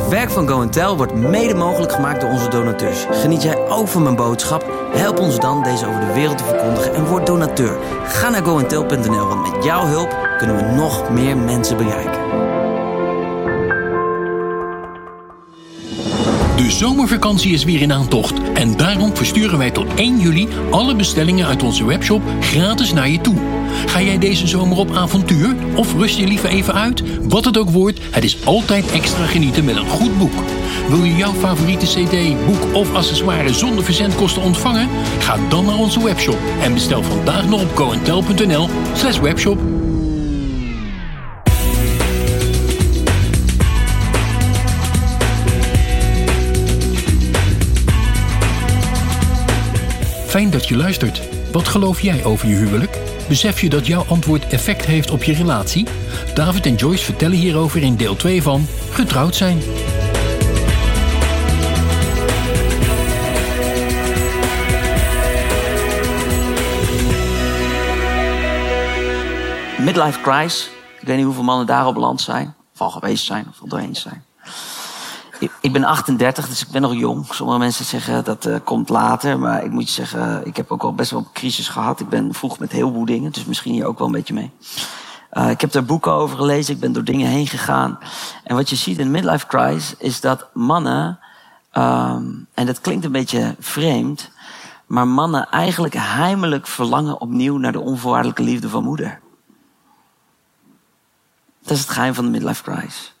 Het werk van Go Tell wordt mede mogelijk gemaakt door onze donateurs. Geniet jij ook van mijn boodschap? Help ons dan deze over de wereld te verkondigen en word donateur. Ga naar goentel.nl, want met jouw hulp kunnen we nog meer mensen bereiken. De zomervakantie is weer in aantocht en daarom versturen wij tot 1 juli alle bestellingen uit onze webshop gratis naar je toe. Ga jij deze zomer op avontuur of rust je liever even uit? Wat het ook wordt, het is altijd extra genieten met een goed boek. Wil je jouw favoriete cd, boek of accessoire zonder verzendkosten ontvangen? Ga dan naar onze webshop en bestel vandaag nog op coentel.nl slash webshop. Fijn dat je luistert. Wat geloof jij over je huwelijk? Besef je dat jouw antwoord effect heeft op je relatie? David en Joyce vertellen hierover in deel 2 van Getrouwd zijn. Midlife crisis. Ik weet niet hoeveel mannen daarop land zijn. Of al geweest zijn, of al doorheen zijn. Ik, ben 38, dus ik ben nog jong. Sommige mensen zeggen dat uh, komt later. Maar ik moet je zeggen, ik heb ook al best wel een crisis gehad. Ik ben vroeg met heel veel dingen, dus misschien hier ook wel een beetje mee. Uh, ik heb daar boeken over gelezen, ik ben door dingen heen gegaan. En wat je ziet in midlife crisis is dat mannen, um, en dat klinkt een beetje vreemd, maar mannen eigenlijk heimelijk verlangen opnieuw naar de onvoorwaardelijke liefde van moeder. Dat is het geheim van de midlife crisis.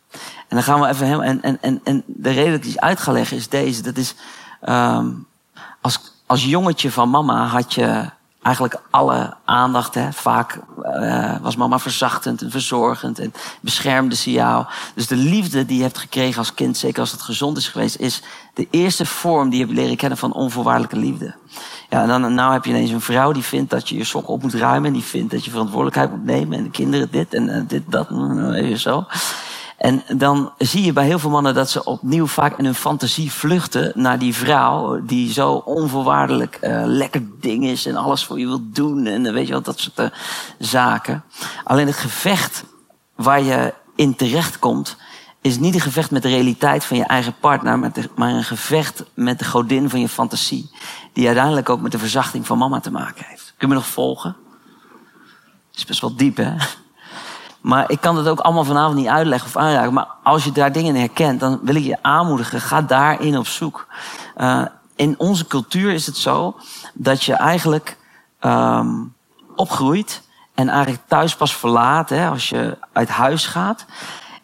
En dan gaan we even helemaal. En, en, en, en de reden dat ik die uit ga leggen is deze. Dat is. Um, als, als jongetje van mama had je eigenlijk alle aandacht. Hè. Vaak uh, was mama verzachtend en verzorgend en beschermde ze jou. Dus de liefde die je hebt gekregen als kind, zeker als het gezond is geweest, is de eerste vorm die je hebt leren kennen van onvoorwaardelijke liefde. Ja, en dan nou heb je ineens een vrouw die vindt dat je je sokken op moet ruimen. En die vindt dat je verantwoordelijkheid moet nemen. En de kinderen dit en uh, dit, dat, even zo. En dan zie je bij heel veel mannen dat ze opnieuw vaak in hun fantasie vluchten naar die vrouw die zo onvoorwaardelijk uh, lekker ding is en alles voor je wil doen en weet je wel, dat soort uh, zaken. Alleen het gevecht waar je in terecht komt, is niet een gevecht met de realiteit van je eigen partner, maar een gevecht met de godin van je fantasie. Die uiteindelijk ook met de verzachting van mama te maken heeft. Kun je me nog volgen? Is best wel diep, hè? Maar ik kan het ook allemaal vanavond niet uitleggen of aanraken. Maar als je daar dingen in herkent, dan wil ik je aanmoedigen. Ga daarin op zoek. Uh, in onze cultuur is het zo dat je eigenlijk um, opgroeit en eigenlijk thuis pas verlaat hè, als je uit huis gaat.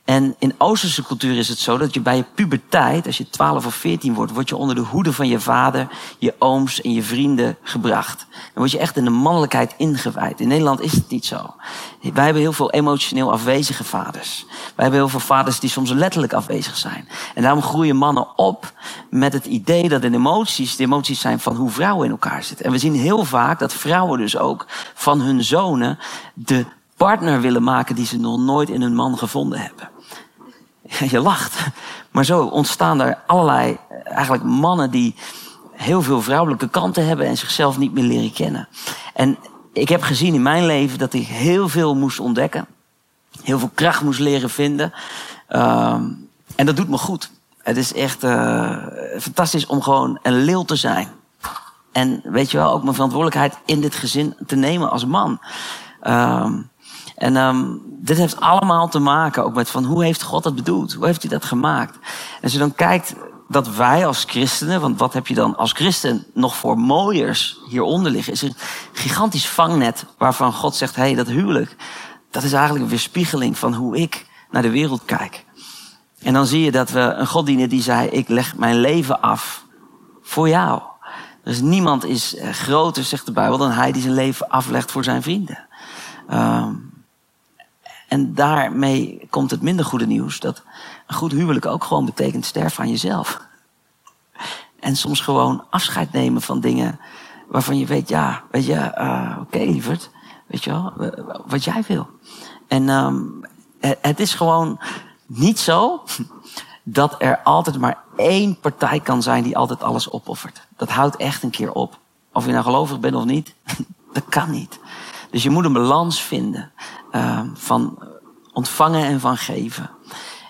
En in Oosterse cultuur is het zo dat je bij je puberteit, als je 12 of 14 wordt, word je onder de hoede van je vader, je ooms en je vrienden gebracht. Dan word je echt in de mannelijkheid ingewijd. In Nederland is het niet zo. Wij hebben heel veel emotioneel afwezige vaders. Wij hebben heel veel vaders die soms letterlijk afwezig zijn. En daarom groeien mannen op met het idee dat de emoties de emoties zijn van hoe vrouwen in elkaar zitten. En we zien heel vaak dat vrouwen dus ook van hun zonen de partner willen maken die ze nog nooit in hun man gevonden hebben. Je lacht. Maar zo ontstaan er allerlei eigenlijk mannen die heel veel vrouwelijke kanten hebben en zichzelf niet meer leren kennen. En ik heb gezien in mijn leven dat ik heel veel moest ontdekken. Heel veel kracht moest leren vinden. Um, en dat doet me goed. Het is echt uh, fantastisch om gewoon een leeuw te zijn. En weet je wel, ook mijn verantwoordelijkheid in dit gezin te nemen als man. Um, en um, dit heeft allemaal te maken ook met van hoe heeft God dat bedoeld? Hoe heeft hij dat gemaakt? En als je dan kijkt dat wij als christenen, want wat heb je dan als christen nog voor mooiers hieronder liggen, is een gigantisch vangnet waarvan God zegt, hé, hey, dat huwelijk, dat is eigenlijk een weerspiegeling van hoe ik naar de wereld kijk. En dan zie je dat we een God dienen die zei, ik leg mijn leven af voor jou. Dus niemand is groter, zegt de Bijbel, dan hij die zijn leven aflegt voor zijn vrienden. Um, en daarmee komt het minder goede nieuws dat een goed huwelijk ook gewoon betekent sterven aan jezelf. En soms gewoon afscheid nemen van dingen waarvan je weet, ja, weet je, uh, oké okay, lieverd, weet je wel, wat jij wil. En um, het is gewoon niet zo dat er altijd maar één partij kan zijn die altijd alles opoffert. Dat houdt echt een keer op. Of je nou gelovig bent of niet, dat kan niet. Dus je moet een balans vinden uh, van ontvangen en van geven.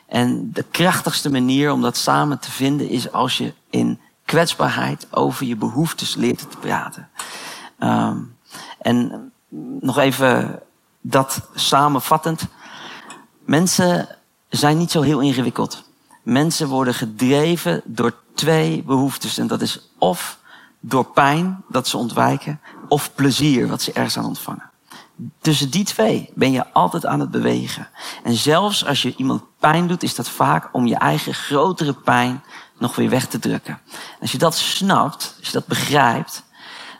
En de krachtigste manier om dat samen te vinden is als je in kwetsbaarheid over je behoeftes leert te praten. Um, en nog even dat samenvattend. Mensen zijn niet zo heel ingewikkeld. Mensen worden gedreven door twee behoeftes. En dat is of door pijn dat ze ontwijken, of plezier wat ze ergens aan ontvangen. Tussen die twee ben je altijd aan het bewegen. En zelfs als je iemand pijn doet, is dat vaak om je eigen grotere pijn nog weer weg te drukken. Als je dat snapt, als je dat begrijpt,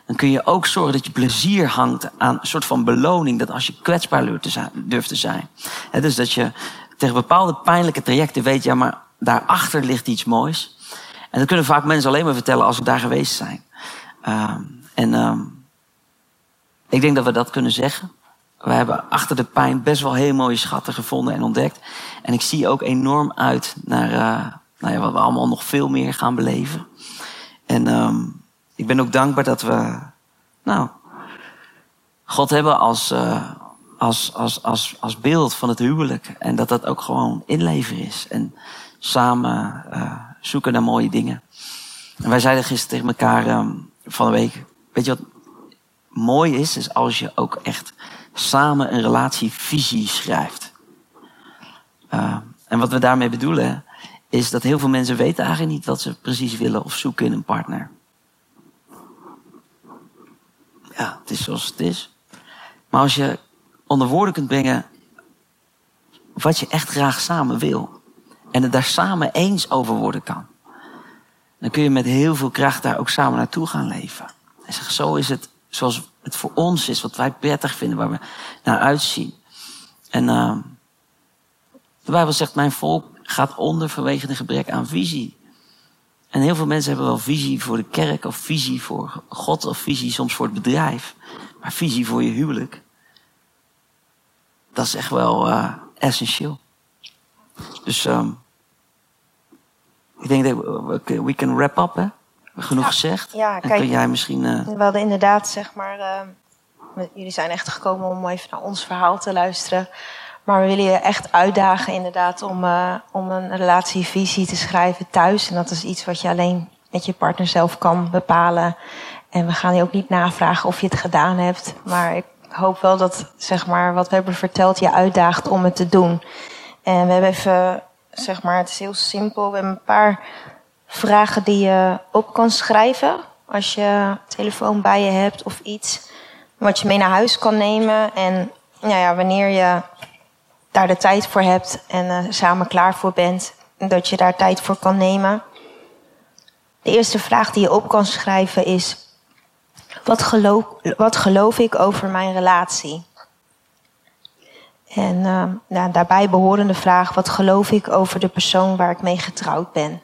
dan kun je ook zorgen dat je plezier hangt aan een soort van beloning. Dat als je kwetsbaar durft te zijn. dus dat je tegen bepaalde pijnlijke trajecten weet, ja, maar daarachter ligt iets moois. En dat kunnen vaak mensen alleen maar vertellen als ze daar geweest zijn. Um, en um, ik denk dat we dat kunnen zeggen. We hebben achter de pijn best wel heel mooie schatten gevonden en ontdekt. En ik zie ook enorm uit naar uh, nou ja, wat we allemaal nog veel meer gaan beleven. En um, ik ben ook dankbaar dat we, nou, God hebben als, uh, als, als, als, als beeld van het huwelijk. En dat dat ook gewoon inleven is. En samen uh, zoeken naar mooie dingen. En wij zeiden gisteren tegen elkaar um, van de week, weet je wat mooi is, is als je ook echt samen een relatievisie schrijft. Uh, en wat we daarmee bedoelen, is dat heel veel mensen weten eigenlijk niet wat ze precies willen of zoeken in een partner. Ja, het is zoals het is. Maar als je onder woorden kunt brengen wat je echt graag samen wil. En het daar samen eens over worden kan. Dan kun je met heel veel kracht daar ook samen naartoe gaan leven. En zeg, zo is het zoals het voor ons is, wat wij prettig vinden, waar we naar uitzien. En uh, de Bijbel zegt, mijn volk gaat onder vanwege een gebrek aan visie. En heel veel mensen hebben wel visie voor de kerk, of visie voor God, of visie soms voor het bedrijf. Maar visie voor je huwelijk, dat is echt wel uh, essentieel. Dus um, ik denk dat we, we can wrap up, hè? Genoeg ja, gezegd? Ja, kijk. kun jij misschien... Uh... We hadden inderdaad, zeg maar... Uh, jullie zijn echt gekomen om even naar ons verhaal te luisteren. Maar we willen je echt uitdagen inderdaad om, uh, om een relatievisie te schrijven thuis. En dat is iets wat je alleen met je partner zelf kan bepalen. En we gaan je ook niet navragen of je het gedaan hebt. Maar ik hoop wel dat zeg maar, wat we hebben verteld je uitdaagt om het te doen. En we hebben even, zeg maar, het is heel simpel. We hebben een paar vragen die je op kan schrijven. Als je telefoon bij je hebt of iets. Wat je mee naar huis kan nemen. En nou ja, wanneer je daar de tijd voor hebt en uh, samen klaar voor bent, dat je daar tijd voor kan nemen. De eerste vraag die je op kan schrijven is: wat geloof, wat geloof ik over mijn relatie? En uh, nou, daarbij behorende vraag: wat geloof ik over de persoon waar ik mee getrouwd ben?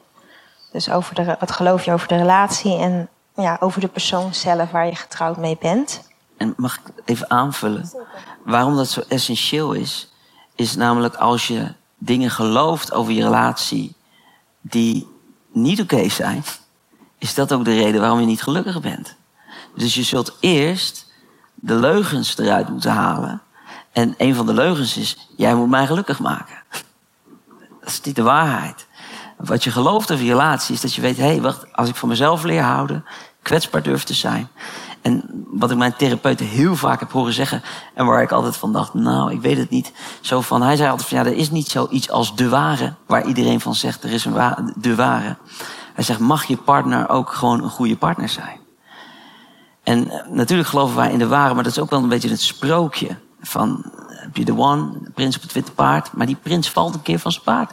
Dus over de, wat geloof je over de relatie en ja, over de persoon zelf waar je getrouwd mee bent. En mag ik even aanvullen? Waarom dat zo essentieel is, is namelijk als je dingen gelooft over je relatie die niet oké zijn, is dat ook de reden waarom je niet gelukkig bent. Dus je zult eerst de leugens eruit moeten halen. En een van de leugens is, jij moet mij gelukkig maken. Dat is niet de waarheid. Wat je gelooft over je relatie is dat je weet, hé, hey, wacht, als ik van mezelf leer houden, kwetsbaar durf te zijn. En wat ik mijn therapeuten heel vaak heb horen zeggen, en waar ik altijd van dacht, nou, ik weet het niet. Zo van, hij zei altijd van, ja, er is niet zoiets als de ware, waar iedereen van zegt, er is een de ware. Hij zegt, mag je partner ook gewoon een goede partner zijn? En eh, natuurlijk geloven wij in de ware, maar dat is ook wel een beetje het sprookje van, heb je de one, prins op het witte paard, maar die prins valt een keer van zijn paard.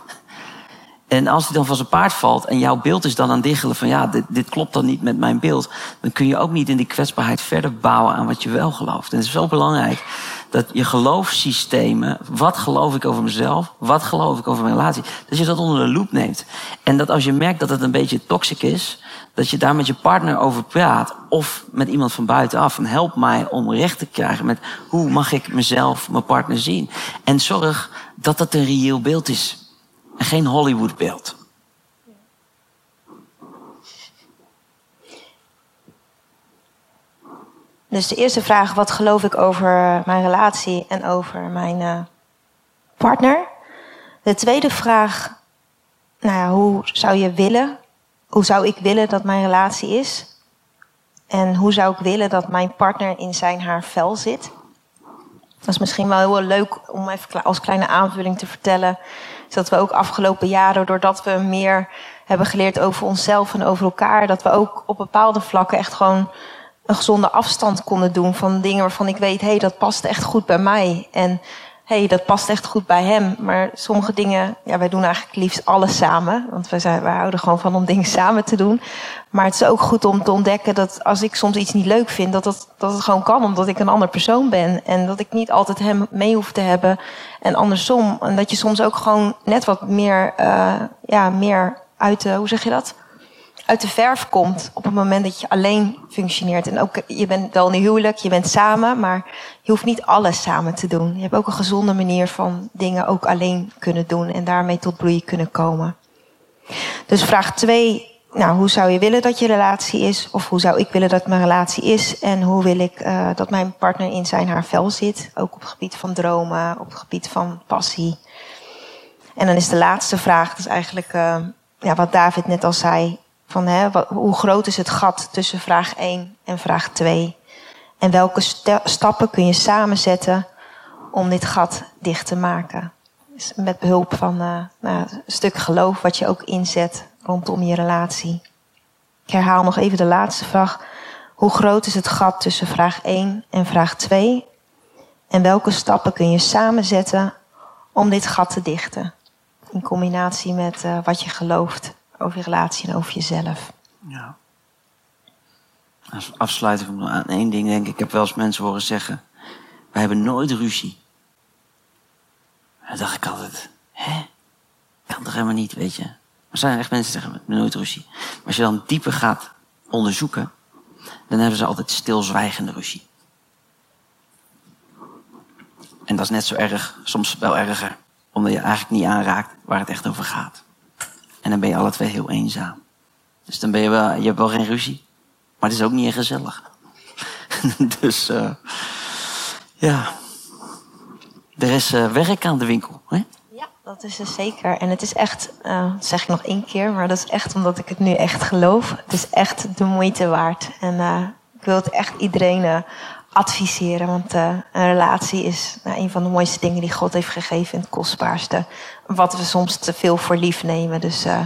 En als hij dan van zijn paard valt en jouw beeld is dan aan diggelen van ja, dit, dit klopt dan niet met mijn beeld, dan kun je ook niet in die kwetsbaarheid verder bouwen aan wat je wel gelooft. En het is zo belangrijk dat je geloofssystemen, wat geloof ik over mezelf, wat geloof ik over mijn relatie, dat je dat onder de loep neemt. En dat als je merkt dat het een beetje toxic is, dat je daar met je partner over praat of met iemand van buitenaf. En help mij om recht te krijgen met hoe mag ik mezelf, mijn partner zien. En zorg dat dat een reëel beeld is en geen Hollywoodbeeld. Dus de eerste vraag, wat geloof ik over mijn relatie en over mijn uh, partner? De tweede vraag, nou ja, hoe zou je willen, hoe zou ik willen dat mijn relatie is? En hoe zou ik willen dat mijn partner in zijn haar vel zit? Dat is misschien wel heel leuk om even als kleine aanvulling te vertellen. Is dat we ook afgelopen jaren, doordat we meer hebben geleerd over onszelf en over elkaar, dat we ook op bepaalde vlakken echt gewoon een gezonde afstand konden doen van dingen waarvan ik weet, hé, hey, dat past echt goed bij mij. En hey, dat past echt goed bij hem. Maar sommige dingen, ja, wij doen eigenlijk liefst alles samen. Want wij, zijn, wij houden gewoon van om dingen samen te doen. Maar het is ook goed om te ontdekken dat als ik soms iets niet leuk vind, dat, dat, dat het gewoon kan, omdat ik een ander persoon ben. En dat ik niet altijd hem mee hoef te hebben. En andersom. En dat je soms ook gewoon net wat meer, uh, ja, meer uit hoe zeg je dat? Uit de verf komt op het moment dat je alleen functioneert. En ook, je bent wel een huwelijk, je bent samen, maar je hoeft niet alles samen te doen. Je hebt ook een gezonde manier van dingen ook alleen kunnen doen en daarmee tot bloei kunnen komen. Dus vraag 2, nou, hoe zou je willen dat je relatie is? Of hoe zou ik willen dat mijn relatie is? En hoe wil ik uh, dat mijn partner in zijn haar vel zit? Ook op het gebied van dromen, op het gebied van passie. En dan is de laatste vraag, dat is eigenlijk uh, ja, wat David net al zei. Van, hè, wat, hoe groot is het gat tussen vraag 1 en vraag 2? En welke stappen kun je samen zetten om dit gat dicht te maken? Dus met behulp van uh, nou, een stuk geloof wat je ook inzet rondom je relatie. Ik herhaal nog even de laatste vraag. Hoe groot is het gat tussen vraag 1 en vraag 2? En welke stappen kun je samen zetten om dit gat te dichten? In combinatie met uh, wat je gelooft over je relatie en over jezelf. Ja. Als afsluiting aan één ding denk ik. Ik heb wel eens mensen horen zeggen: wij hebben nooit ruzie. dan dacht ik altijd: hè? Kan toch helemaal niet, weet je? Er zijn echt mensen die zeggen: nooit ruzie. Maar als je dan dieper gaat onderzoeken, dan hebben ze altijd stilzwijgende ruzie. En dat is net zo erg, soms wel erger, omdat je eigenlijk niet aanraakt waar het echt over gaat. En dan ben je alle twee heel eenzaam. Dus dan ben je wel, je hebt wel geen ruzie. Maar het is ook niet echt gezellig. dus uh, ja, er is uh, werk aan de winkel. Hè? Ja, dat is er zeker. En het is echt, uh, dat zeg ik nog één keer, maar dat is echt omdat ik het nu echt geloof. Het is echt de moeite waard. En ik wil het echt iedereen adviseren. Want uh, een relatie is nou, een van de mooiste dingen die God heeft gegeven. En het kostbaarste. Wat we soms te veel voor lief nemen. Dus uh,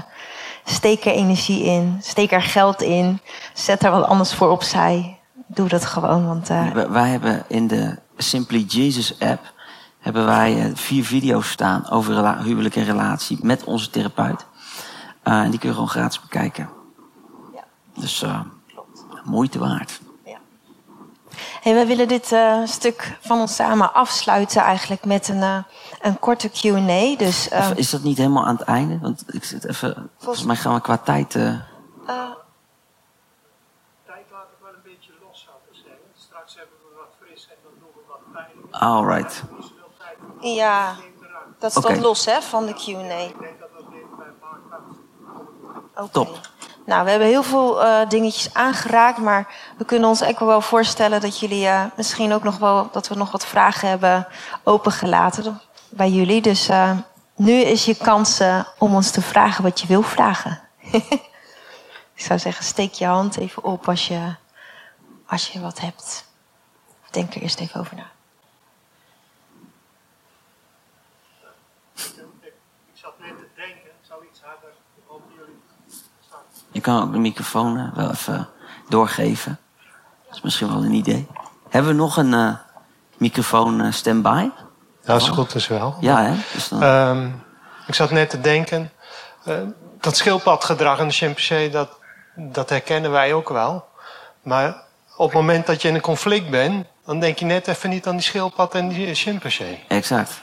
steek er energie in. Steek er geld in. Zet er wat anders voor opzij. Doe dat gewoon. Want, uh... wij hebben in de Simply Jesus app hebben wij vier video's staan over huwelijk en relatie met onze therapeut. en die kun je gewoon gratis bekijken. Ja. Dus moeite waard. Hey, wij willen dit uh, stuk van ons samen afsluiten eigenlijk met een, uh, een korte Q&A. Dus, uh, is dat niet helemaal aan het einde? Want ik zit even... Volgens mij gaan we qua tijd... Tijd laat ik wel een beetje los, zou ik zeggen. Straks hebben we wat fris en dan doen we wat pijn. Alright. Ja, dat staat okay. los hè, van de Q&A. Ik denk dat dat dit bij Mark Top. Nou, we hebben heel veel uh, dingetjes aangeraakt, maar we kunnen ons ook wel voorstellen dat jullie uh, misschien ook nog wel dat we nog wat vragen hebben opengelaten bij jullie. Dus uh, nu is je kans om ons te vragen wat je wil vragen. Ik zou zeggen, steek je hand even op als je, als je wat hebt. Denk er eerst even over na. Kan ook de microfoon uh, wel even doorgeven. Dat is misschien wel een idee. Hebben we nog een uh, microfoon uh, stand-by? Ja, het goed is wel. Ja, hè? Dus dan... um, ik zat net te denken. dat schildpadgedrag in de chimpansee, dat, dat herkennen wij ook wel. Maar op het moment dat je in een conflict bent, dan denk je net even niet aan die schildpad en die chimpansee. Exact.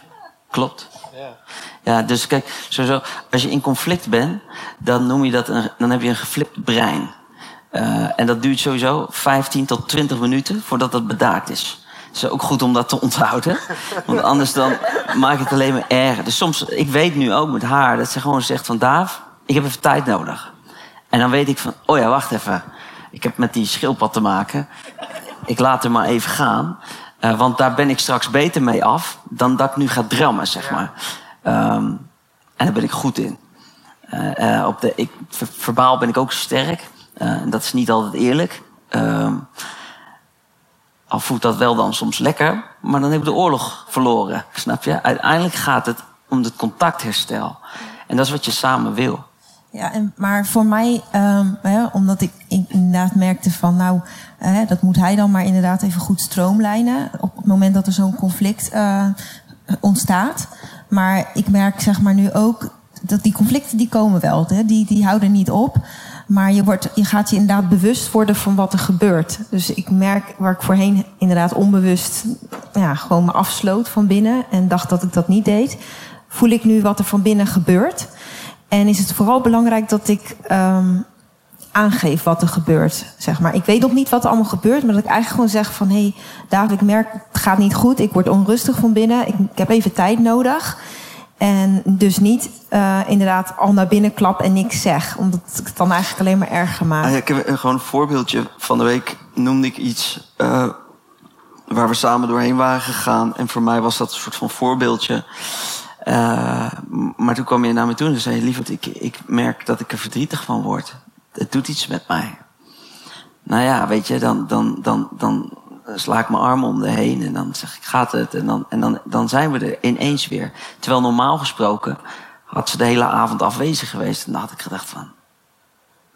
Klopt. Ja. ja, dus kijk, sowieso, als je in conflict bent, dan noem je dat een, dan heb je een geflipt brein. Uh, en dat duurt sowieso 15 tot 20 minuten voordat dat bedaakt is. Het is ook goed om dat te onthouden. Want anders dan maak je het alleen maar erger. Dus soms, ik weet nu ook met haar dat ze gewoon zegt van Daaf, ik heb even tijd nodig. En dan weet ik van, oh ja, wacht even. Ik heb met die schildpad te maken. Ik laat hem maar even gaan. Uh, want daar ben ik straks beter mee af dan dat ik nu ga drammen, zeg maar. Um, En daar ben ik goed in. Eh, eh, op de, ik, ver- verbaal ben ik ook sterk. Eh, dat is niet altijd eerlijk. Ehm, al voelt dat wel dan soms lekker. Maar dan heb ik de oorlog verloren. Snap je? Uiteindelijk gaat het om het contactherstel. En dat is wat je samen wil. Ja, en, maar voor mij, ehm, hè, omdat ik in- inderdaad merkte van, nou, hè, dat moet hij dan maar inderdaad even goed stroomlijnen. Op het moment dat er zo'n conflict eh, ontstaat. Maar ik merk zeg maar nu ook dat die conflicten die komen wel, hè, die, die houden niet op. Maar je, wordt, je gaat je inderdaad bewust worden van wat er gebeurt. Dus ik merk waar ik voorheen inderdaad onbewust ja, gewoon me afsloot van binnen en dacht dat ik dat niet deed, voel ik nu wat er van binnen gebeurt. En is het vooral belangrijk dat ik ehm, aangeef wat er gebeurt. Zeg maar. Ik weet nog niet wat er allemaal gebeurt, maar dat ik eigenlijk gewoon zeg van... hé, hey, ik merk, het gaat niet goed. Ik word onrustig van binnen. Ik, heb even tijd nodig. En dus niet eh, inderdaad al naar binnen klap en niks zeg. Omdat ik het dan eigenlijk alleen maar erger maak. Ah, ja, ik heb gewoon een voorbeeldje. Van de week noemde ik iets eh, waar we samen doorheen waren gegaan. En voor mij was dat een soort van voorbeeldje. Eh, maar toen kwam je naar me toe en zei je... Lieverd, ik, ik merk dat ik er verdrietig van word. Het doet iets met mij. Nou ja, weet je, dan, dan, dan, dan sla ik mijn arm om de heen en dan zeg ik, gaat het? En, dan, en dan, dan zijn we er ineens weer. Terwijl normaal gesproken had ze de hele avond afwezig geweest. En dan had ik gedacht van,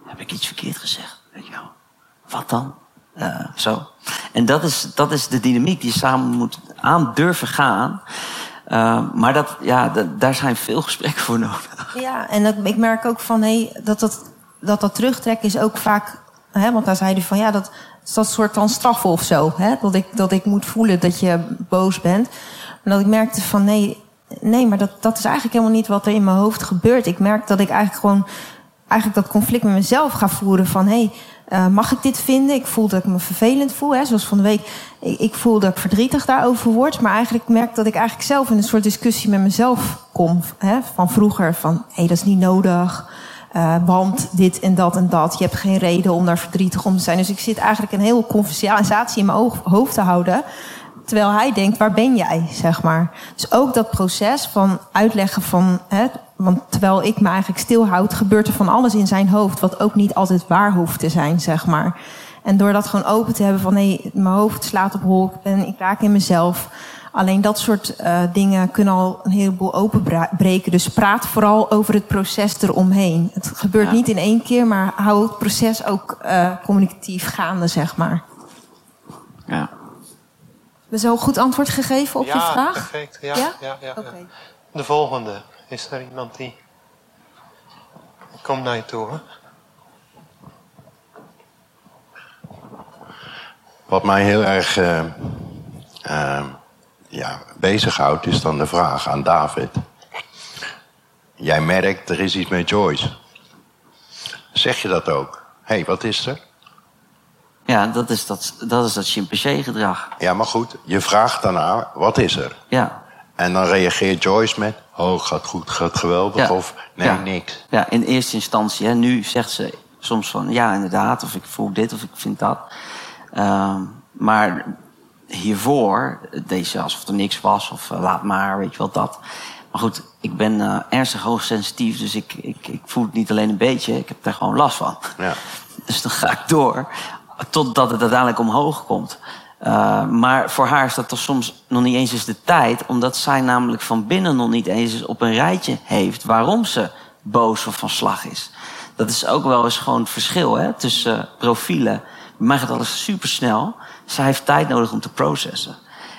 heb ik iets verkeerd gezegd? Weet je wel. Wat dan? Eh, zo. En dat is, dat is de dynamiek die je samen moet aan durven gaan. Eh, maar dat, ja, daar zijn veel gesprekken voor nodig. Ja, en dat, ik merk ook van hey, dat, dat, dat dat terugtrekken is ook vaak. Hè, want daar zei hij van ja, dat is dat soort van straffen of zo. Hè? Dat, ik, dat ik moet voelen dat je boos bent. En dat ik merkte van nee, nee, maar dat, dat is eigenlijk helemaal niet wat er in mijn hoofd gebeurt. Ik merk dat ik eigenlijk gewoon eigenlijk dat conflict met mezelf ga voeren van hé, hey, mag ik dit vinden? Ik voel dat ik me vervelend voel. Hè? Zoals van de week, ik, ik voel dat ik verdrietig daarover word. Maar eigenlijk merk dat ik eigenlijk zelf in een soort discussie met mezelf kom. Hè? Van vroeger, van hé, hey, dat is niet nodig. Uh, want dit en dat en dat. Je hebt geen reden om daar verdrietig om te zijn. Dus ik zit eigenlijk een hele conversatie in mijn hoofd te houden. Terwijl hij denkt, waar ben jij, zeg maar. Dus ook dat proces van uitleggen van... Hè, want terwijl ik me eigenlijk stilhoud... gebeurt er van alles in zijn hoofd... wat ook niet altijd waar hoeft te zijn, zeg maar. En door dat gewoon open te hebben van... nee, mijn hoofd slaat op hol en ik raak in mezelf... Alleen dat soort uh, dingen kunnen al een heleboel openbreken. Dus praat vooral over het proces eromheen. Het gebeurt ja. niet in één keer, maar hou het proces ook uh, communicatief gaande, zeg maar. Ja. We zo goed antwoord gegeven op ja, je vraag? Perfect. Ja, ja? ja, ja, okay. De volgende. Is er iemand die... Kom naar je toe, hè? Wat mij heel erg uh, uh, ja, bezighoudt, is dan de vraag aan David. Jij merkt, er is iets met Joyce. Zeg je dat ook? Hé, hey, wat is er? Ja, dat is dat, dat, is dat chimpansee-gedrag. Ja, maar goed, je vraagt daarna, wat is er? Ja. En dan reageert Joyce met, oh, gaat goed, gaat geweldig, ja. of nee, ja. niks. Ja, in eerste instantie. Hè, nu zegt ze soms van, ja, inderdaad, of ik voel dit, of ik vind dat. Uh, maar hiervoor deed ze alsof er niks was, of uh, laat maar, weet je wel, dat. Maar goed, ik ben uh, ernstig hoogsensitief, dus ik, ik, ik voel het niet alleen een beetje, ik heb daar gewoon last van. Ja. Dus dan ga ik door, totdat het uiteindelijk omhoog komt. Uh, maar voor haar is dat toch soms nog niet eens eens de tijd, omdat zij namelijk van binnen nog niet eens op een rijtje heeft waarom ze boos of van slag is. Dat is ook wel eens gewoon het verschil hè, tussen uh, profielen. Bij mij gaat alles super snel. Zij heeft tijd nodig om te processen.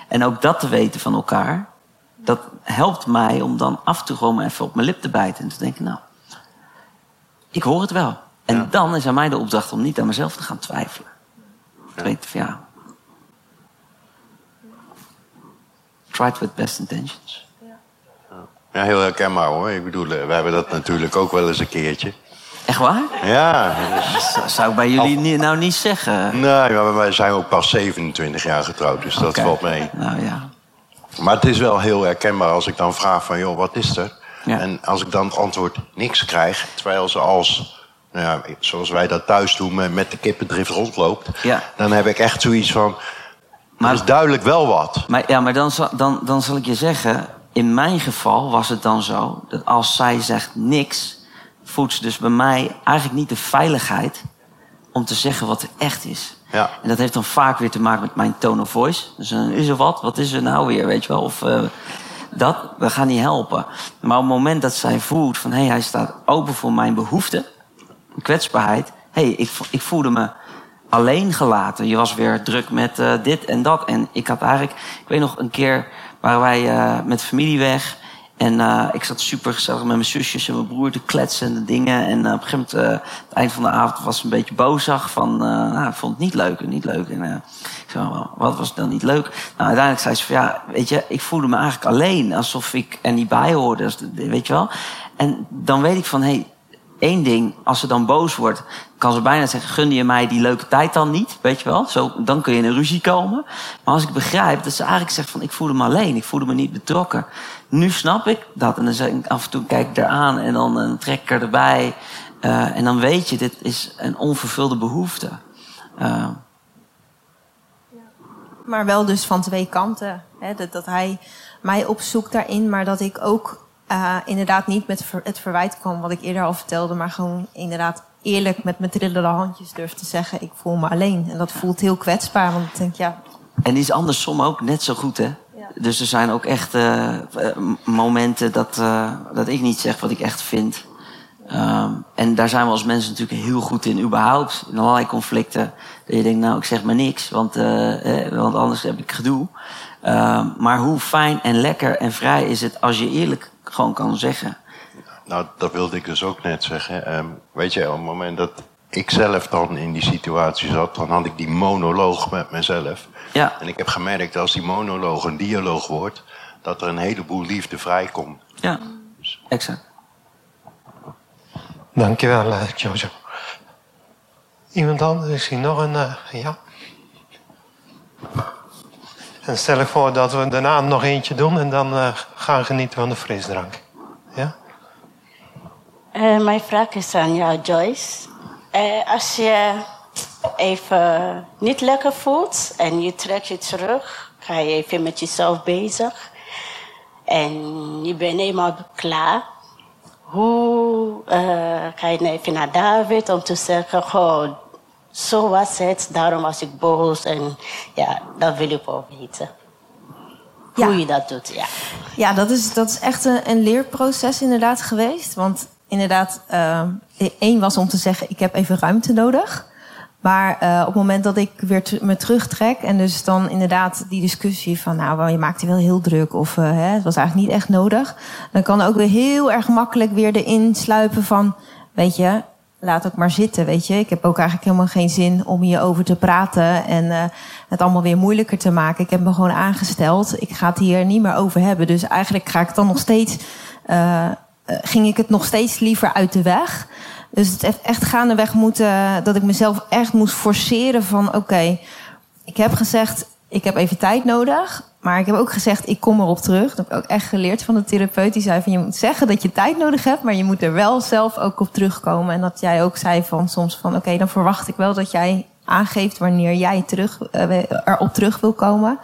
En ook dat te weten van elkaar, dat helpt mij om dan af en toe gewoon even op mijn lip te bijten en te denken, nou, ik hoor het wel. En ja. dan is aan mij de opdracht om niet aan mezelf te gaan twijfelen. Ja. Van ja. It with best intentions. Ja, heel herkenbaar hoor. Ik bedoel, we hebben dat natuurlijk ook wel eens een keertje. Echt waar? Ja. Dat zou ik bij jullie nou niet zeggen. Nee, maar wij zijn ook pas 27 jaar getrouwd, dus dat okay. valt mee. Nou ja. Maar het is wel heel herkenbaar als ik dan vraag van, joh, wat is er? Ja. En als ik dan het antwoord niks krijg, terwijl ze als, nou ja, zoals wij dat thuis doen, met de kippendrift rondloopt, ja. dan heb ik echt zoiets van, maar, er is duidelijk wel wat. Maar, ja, maar dan, dan, dan zal ik je zeggen, in mijn geval was het dan zo dat als zij zegt niks, voelt ze dus bij mij eigenlijk niet de veiligheid om te zeggen wat er echt is. Ja. En dat heeft dan vaak weer te maken met mijn tone of voice. Dus dan is er wat, wat is er nou weer, weet je wel? Of uh, dat, we gaan niet helpen. Maar op het moment dat zij voelt van, hé, hey, hij staat open voor mijn behoeften, kwetsbaarheid. Hé, hey, ik, ik voelde me alleen gelaten. Je was weer druk met uh, dit en dat. En ik had eigenlijk, ik weet nog een keer waren wij uh, met familie weg. En uh, ik zat super gezellig met mijn zusjes en mijn broer te kletsen en de dingen. En op een gegeven moment, het eind van de avond, was een beetje bozig. Van, nou, ik vond het niet leuk, niet leuk. En ik zei, wat was dan niet leuk? Nou, uiteindelijk zei ze van, ja, weet je, ik voelde me eigenlijk alleen. Alsof ik er niet bij hoorde, dus, weet je wel. En dan weet ik van, hé, hey, één ding, als ze dan boos wordt, kan ze bijna zeggen: gun je mij die leuke tijd dan niet? Weet je wel? Zo, dan kun je in een ruzie komen. Maar als ik begrijp dat ze eigenlijk zegt: van ik voelde me alleen, ik voelde me niet betrokken. Nu snap ik dat. En dan zeg ik af en toe kijk ik eraan en dan een trek ik er erbij. Uh, en dan weet je, dit is een onvervulde behoefte. Uh, maar wel dus van twee kanten. Hè? Dat, dat hij mij opzoekt daarin, maar dat ik ook uh, inderdaad niet met het verwijt kwam wat ik eerder al vertelde, maar gewoon inderdaad eerlijk met mijn trillende handjes durf te zeggen: ik voel me alleen. En dat voelt heel kwetsbaar, want ik denk ja. En die is andersom ook net zo goed, hè? Ja. Dus er zijn ook echt uh, momenten dat, uh, dat ik niet zeg wat ik echt vind. Um, en daar zijn we als mensen natuurlijk heel goed in, überhaupt. In allerlei conflicten. Dat je denkt, nou, ik zeg maar niks, want, eh, want anders heb ik gedoe. Um, maar hoe fijn en lekker en vrij is het als je eerlijk gewoon kan zeggen. Nou, dat wilde ik dus ook net zeggen. Um, weet je, op het moment dat ik zelf dan in die situatie zat, dan had ik die monoloog met mezelf. Ja. En ik heb gemerkt als die monoloog een dialoog wordt, dat er een heleboel liefde vrijkomt. Ja, dus. exact. Dankjewel, uh, Jojo. Iemand anders? Is hier nog een. Uh, ja. En stel ik voor dat we daarna nog eentje doen en dan uh, gaan genieten van de frisdrank. Ja? Uh, mijn vraag is aan jou, Joyce. Uh, als je even niet lekker voelt en je trekt je terug, ga je even met jezelf bezig en je bent eenmaal klaar. Hoe ga je even naar David om te zeggen, goh, zo was het, daarom was ik boos. En ja, dat wil ik wel weten. Ja. Hoe je dat doet, ja. Ja, dat is, dat is echt een, een leerproces inderdaad geweest. Want inderdaad, uh, één was om te zeggen, ik heb even ruimte nodig. Maar uh, op het moment dat ik weer me terugtrek en dus dan inderdaad die discussie van, nou, je maakt je wel heel druk of uh, hè, het was eigenlijk niet echt nodig. Dan kan ook weer heel erg makkelijk weer erin sluipen van, weet je, laat ook maar zitten, weet je. Ik heb ook eigenlijk helemaal geen zin om hierover te praten en uh, het allemaal weer moeilijker te maken. Ik heb me gewoon aangesteld. Ik ga het hier niet meer over hebben. Dus eigenlijk ga ik dan nog steeds, uh, ging ik het nog steeds liever uit de weg. Dus het heeft echt gaandeweg moeten, dat ik mezelf echt moest forceren van, oké, ik heb gezegd, ik heb even tijd nodig. Maar ik heb ook gezegd, ik kom erop terug. Dat heb ik ook echt geleerd van de therapeut. Die zei van, je moet zeggen dat je tijd nodig hebt... maar je moet er wel zelf ook op terugkomen. En dat jij ook zei van soms van... oké, dan verwacht ik wel dat jij aangeeft... wanneer jij terug, uh, erop terug wil komen.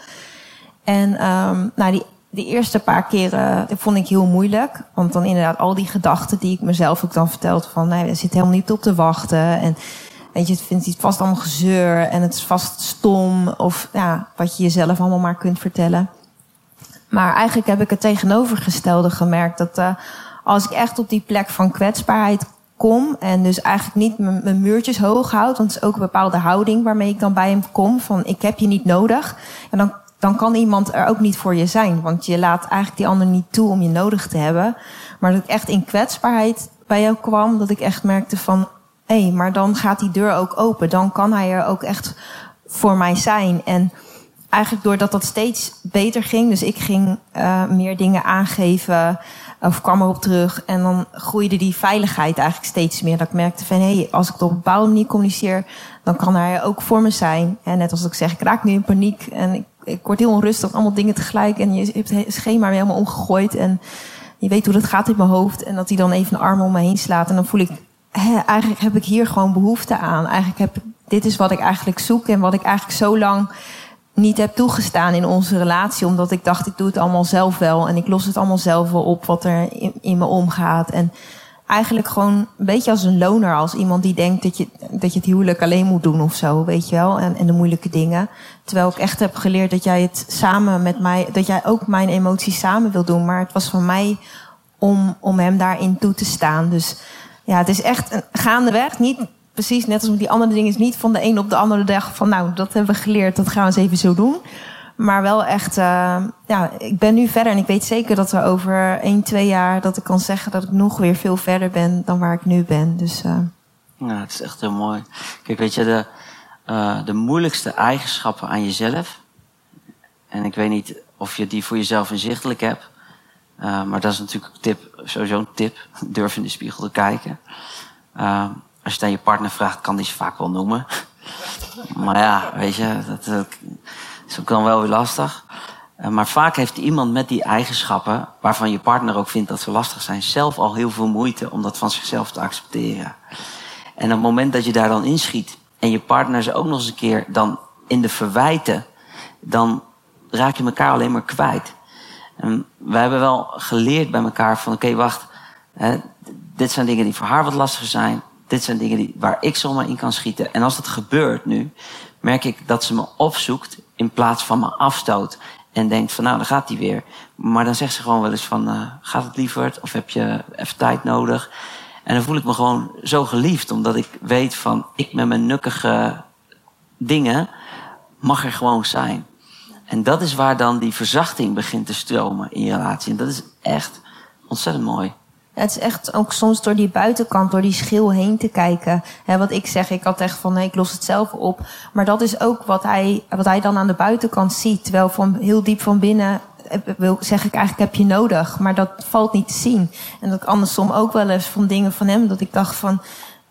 En um, nou, die, eerste paar keren dat vond ik heel moeilijk. Want dan inderdaad al die gedachten die ik mezelf ook dan vertelde... van, nee, er zit helemaal niet op te wachten... En, Weet je, het vindt het vast allemaal gezeur en het is vast stom. Of ja, wat je jezelf allemaal maar kunt vertellen. Maar eigenlijk heb ik het tegenovergestelde gemerkt. Dat uh, als ik echt op die plek van kwetsbaarheid kom. En dus eigenlijk niet mijn muurtjes hoog houd. Want het is ook een bepaalde houding waarmee ik dan bij hem kom. Van ik heb je niet nodig. En dan, dan kan iemand er ook niet voor je zijn. Want je laat eigenlijk die ander niet toe om je nodig te hebben. Maar dat ik echt in kwetsbaarheid bij jou kwam. Dat ik echt merkte van hé, hey, maar dan gaat die deur ook open. Dan kan hij er ook echt voor mij zijn. En eigenlijk doordat dat steeds beter ging, dus ik ging uh, meer dingen aangeven of kwam erop terug. En dan groeide die veiligheid eigenlijk steeds meer. Dat ik merkte van, hé, hey, als ik het op een bepaalde manier communiceer, dan kan hij ook voor me zijn. En net als ik zeg, ik raak nu in paniek en ik, ik word heel onrustig, allemaal dingen tegelijk. En je hebt het schema weer helemaal omgegooid en je weet hoe dat gaat in mijn hoofd. En dat hij dan even een arm om me heen slaat en dan voel ik Eigenlijk heb ik hier gewoon behoefte aan. Eigenlijk heb dit is wat ik eigenlijk zoek en wat ik eigenlijk zo lang niet heb toegestaan in onze relatie. Omdat ik dacht, ik doe het allemaal zelf wel. En ik los het allemaal zelf wel op wat er in, in me omgaat. En eigenlijk gewoon een beetje als een loner. Als iemand die denkt dat je, dat je het huwelijk alleen moet doen of zo, weet je wel. En, en de moeilijke dingen. Terwijl ik echt heb geleerd dat jij het samen met mij, dat jij ook mijn emoties samen wil doen. Maar het was van mij om, om hem daarin toe te staan. Dus ja, het is echt een gaandeweg. Niet precies net als met die andere dingen. is niet van de een op de andere dag van nou, dat hebben we geleerd, dat gaan we eens even zo doen. Maar wel echt, uh, ja, ik ben nu verder en ik weet zeker dat er over 1, 2 jaar dat ik kan zeggen dat ik nog weer veel verder ben dan waar ik nu ben. Dus, uh... Ja, het is echt heel mooi. Kijk, weet je, de, uh, de moeilijkste eigenschappen aan jezelf. En ik weet niet of je die voor jezelf inzichtelijk hebt. Maar dat is natuurlijk tip, sowieso een tip. Durf in de spiegel te kijken. als je het aan je partner vraagt, kan die ze vaak wel noemen. maar ja, weet je, dat, is ook dan wel weer lastig. Uh, maar vaak heeft iemand met die eigenschappen, waarvan je partner ook vindt dat ze lastig zijn, zelf al heel veel moeite om dat van zichzelf te accepteren. En op het moment dat je daar dan inschiet en je partner ze ook nog eens een keer dan in de verwijten, dan raak je elkaar alleen maar kwijt. En we hebben wel geleerd bij elkaar van oké, wacht, hè, dit zijn dingen die voor haar wat lastiger zijn. Dit zijn dingen die, waar ik zomaar in kan schieten. En als dat gebeurt nu, merk ik dat ze me opzoekt in plaats van me afstoot. En denkt van nou, dan gaat hij weer. Maar dan zegt ze gewoon wel eens van, uh, gaat het liever? Of heb je even tijd nodig? En dan voel ik me gewoon zo geliefd. Omdat ik weet van, ik met mijn nukkige dingen mag er gewoon zijn. En dat is waar dan die verzachting begint te stromen in je relatie. En dat is echt ontzettend mooi het is echt ook soms door die buitenkant, door die schil heen te kijken. He, wat ik zeg, ik had echt van nee, ik los het zelf op. Maar dat is ook wat hij, wat hij dan aan de buitenkant ziet. Terwijl van heel diep van binnen eh, wil, zeg ik eigenlijk heb je nodig. Maar dat valt niet te zien. En dat ik andersom ook wel eens van dingen van hem, dat ik dacht van.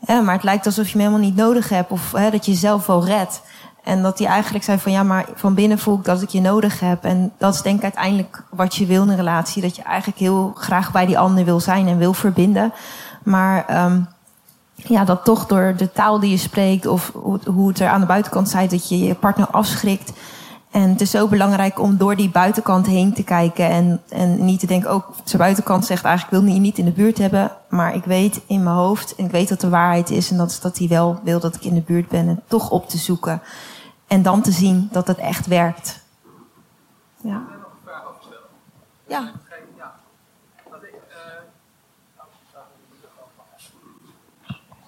Ja, maar het lijkt alsof je me helemaal niet nodig hebt. Of hè, dat je jezelf wel redt. En dat hij eigenlijk zei van ja, maar van binnen voel ik dat ik je nodig heb. En dat is denk ik uiteindelijk wat je wil in een relatie. Dat je eigenlijk heel graag bij die ander wil zijn en wil verbinden. Maar um, ja, dat toch door de taal die je spreekt of hoe het er aan de buitenkant zijt, dat je je partner afschrikt. En het is zo belangrijk om door die buitenkant heen te kijken. En, en niet te denken, ook oh, de buitenkant zegt eigenlijk, ik wil je niet in de buurt hebben. Maar ik weet in mijn hoofd, en ik weet dat de waarheid is. En dat is dat hij wel wil dat ik in de buurt ben. En toch op te zoeken. En dan te zien dat het echt werkt. Ja. Ja.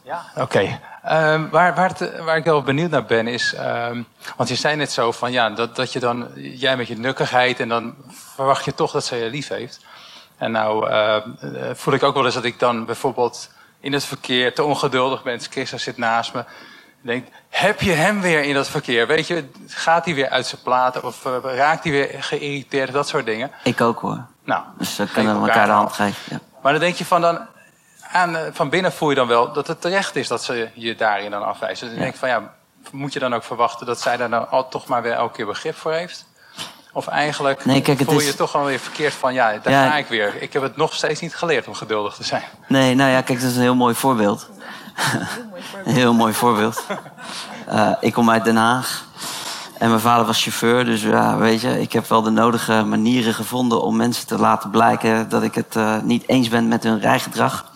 Ja, oké. Okay. Um, waar, waar, waar, ik wel benieuwd naar ben is, um, want je zei net zo van ja, dat, dat je dan, jij met je nukkigheid en dan verwacht je toch dat zij je lief heeft. En nou uh, voel ik ook wel eens dat ik dan bijvoorbeeld in het verkeer te ongeduldig ben. Christa zit naast me denkt, heb je hem weer in dat verkeer? Weet je, gaat hij weer uit zijn platen of uh, raakt hij weer geïrriteerd? Dat soort dingen. Ik ook hoor. Nou, dus we kunnen elkaar, elkaar de hand geven. Ja. Maar dan denk je van dan, aan, eh, van binnen voel je dan wel dat het terecht is dat ze je daarin dan afwijzen. Dus dan denk ik van ja, moet je dan ook verwachten dat zij daar dan al toch maar weer elke keer begrip voor heeft? Of eigenlijk nee, kijk, voel je is... toch gewoon weer verkeerd van, ja, daar ja, ga ik weer. Ik heb het nog steeds niet geleerd om geduldig te zijn. Nee, nou ja, kijk, dat is een heel mooi voorbeeld. Een heel mooi voorbeeld. Uh, ik kom uit Den Haag. En mijn vader was chauffeur, dus ja, weet je, ik heb wel de nodige manieren gevonden om mensen te laten blijken dat ik het uh, niet eens ben met hun rijgedrag.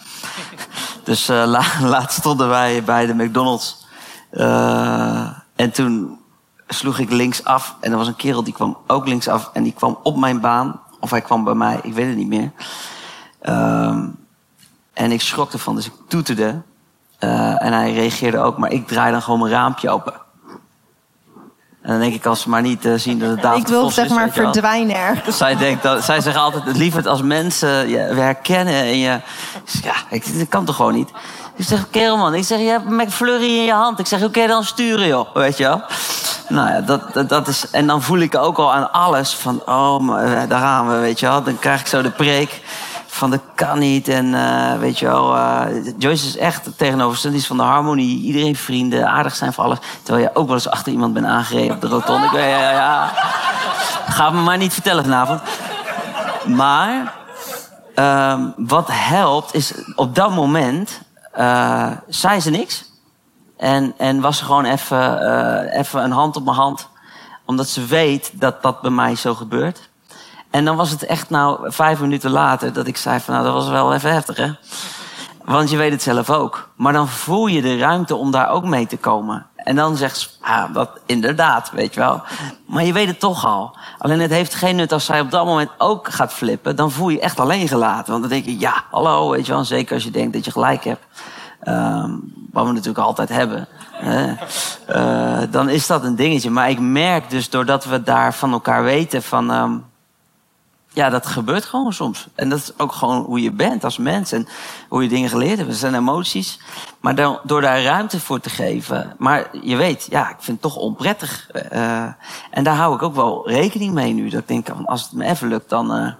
Dus la laatst stonden wij bij de McDonald's. en toen sloeg ik links af en er was een kerel die kwam ook links af en die kwam op mijn baan. Of hij kwam bij mij, ik weet het niet meer. Ehm, en ik schrok ervan, dus ik toeterde. Uh, en hij reageerde ook, maar ik draai dan gewoon mijn raampje open. En dan denk ik, als ze maar niet uh, zien dat het David Ik wil zeg maar verdwijnen ergens. Zij, denkt dat, zij zeggen altijd, het liever als mensen je herkennen en je... Ja, ik, dat kan toch gewoon niet? Ik zeg, kerel man, ik zeg, je hebt een McFlurry in je hand. Ik zeg, oké, dan sturen joh, weet je wel. Nou ja, dat, dat, dat, is... En dan voel ik ook al aan alles van, oh, maar, eh, daar gaan we, weet je wel. Dan krijg ik zo de preek van dat kan niet. En uh, weet je wel, uh, Joyce is echt tegenovergesteld van de harmonie. Iedereen vrienden, aardig zijn voor alles. Terwijl je ook wel eens achter iemand bent aangereden op de rotonde. Ik weet, ja, ja. Ga me maar niet vertellen vanavond. Maar um, wat helpt is op dat moment uh, zei ze niks. En, en was er gewoon even, even een hand op mijn hand Omdat ze weet dat dat bij mij zo gebeurt. En dan was het echt nou vijf minuten later dat ik zei van nou dat was wel even heftig hè. Want je weet het zelf ook. Maar dan voel je de ruimte om daar ook mee te komen. En dan zegt ze, ah, dat inderdaad, weet je wel. Maar je weet het toch al. Alleen het heeft geen nut als zij op dat moment ook gaat flippen. Dan voel je je echt alleen gelaten. Want dan denk je, ja, hallo, weet je wel. Zeker als je denkt dat je gelijk hebt. Um, wat we natuurlijk altijd hebben. Uh, dan is dat een dingetje. Maar ik merk dus doordat we daar van elkaar weten van... Um, ja, dat gebeurt gewoon soms. En dat is ook gewoon hoe je bent als mens en hoe je dingen geleerd hebt. Dat zijn emoties. Maar dan, door daar ruimte voor te geven. Maar je weet, ja, ik vind het toch onprettig. Uh, en daar hou ik ook wel rekening mee nu. Dat ik denk, als het me even lukt, dan uh,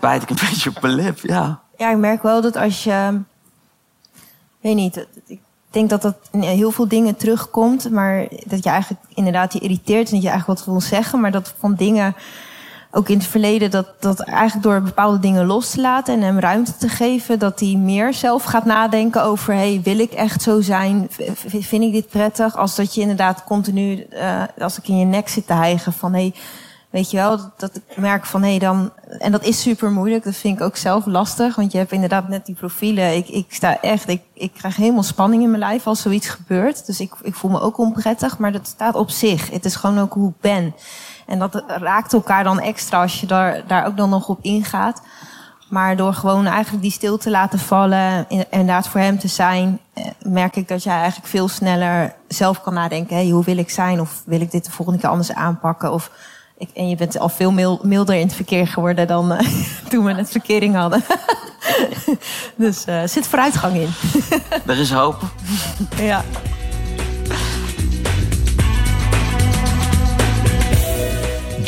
bijt ik een beetje op mijn lip. Ja. ja, ik merk wel dat als je. Weet niet, ik denk dat dat in heel veel dingen terugkomt. Maar dat je eigenlijk inderdaad je irriteert en dat je eigenlijk wat wil zeggen. Maar dat van dingen ook in het verleden dat, dat eigenlijk door bepaalde dingen los te laten en hem ruimte te geven, dat hij meer zelf gaat nadenken over: hey, wil ik echt zo zijn? Vind ik dit prettig? Als dat je inderdaad continu, uh, als ik in je nek zit te hijgen van: hey, weet je wel, dat ik merk van hey, dan. En dat is super moeilijk, dat vind ik ook zelf lastig, want je hebt inderdaad net die profielen. Ik, ik sta echt, ik, ik krijg helemaal spanning in mijn lijf als zoiets gebeurt. Dus ik, ik voel me ook onprettig, maar dat staat op zich. Het is gewoon ook hoe ik ben. En dat raakt elkaar dan extra als je daar, daar ook dan nog op ingaat. Maar door gewoon eigenlijk die stil te laten vallen, inderdaad voor hem te zijn, eh, merk ik dat jij eigenlijk veel sneller zelf kan nadenken. Hey, hoe wil ik zijn? Of wil ik dit de volgende keer anders aanpakken? Of ik, en je bent al veel milder in het verkeer geworden dan uh, toen we het verkering hadden. dus uh, zit vooruitgang in. er is hoop. ja.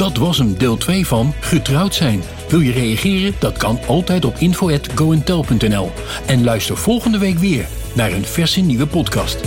Dat was hem, deel 2 van Getrouwd zijn. Wil je reageren? Dat kan altijd op info.goentel.nl. En luister volgende week weer naar een verse nieuwe podcast.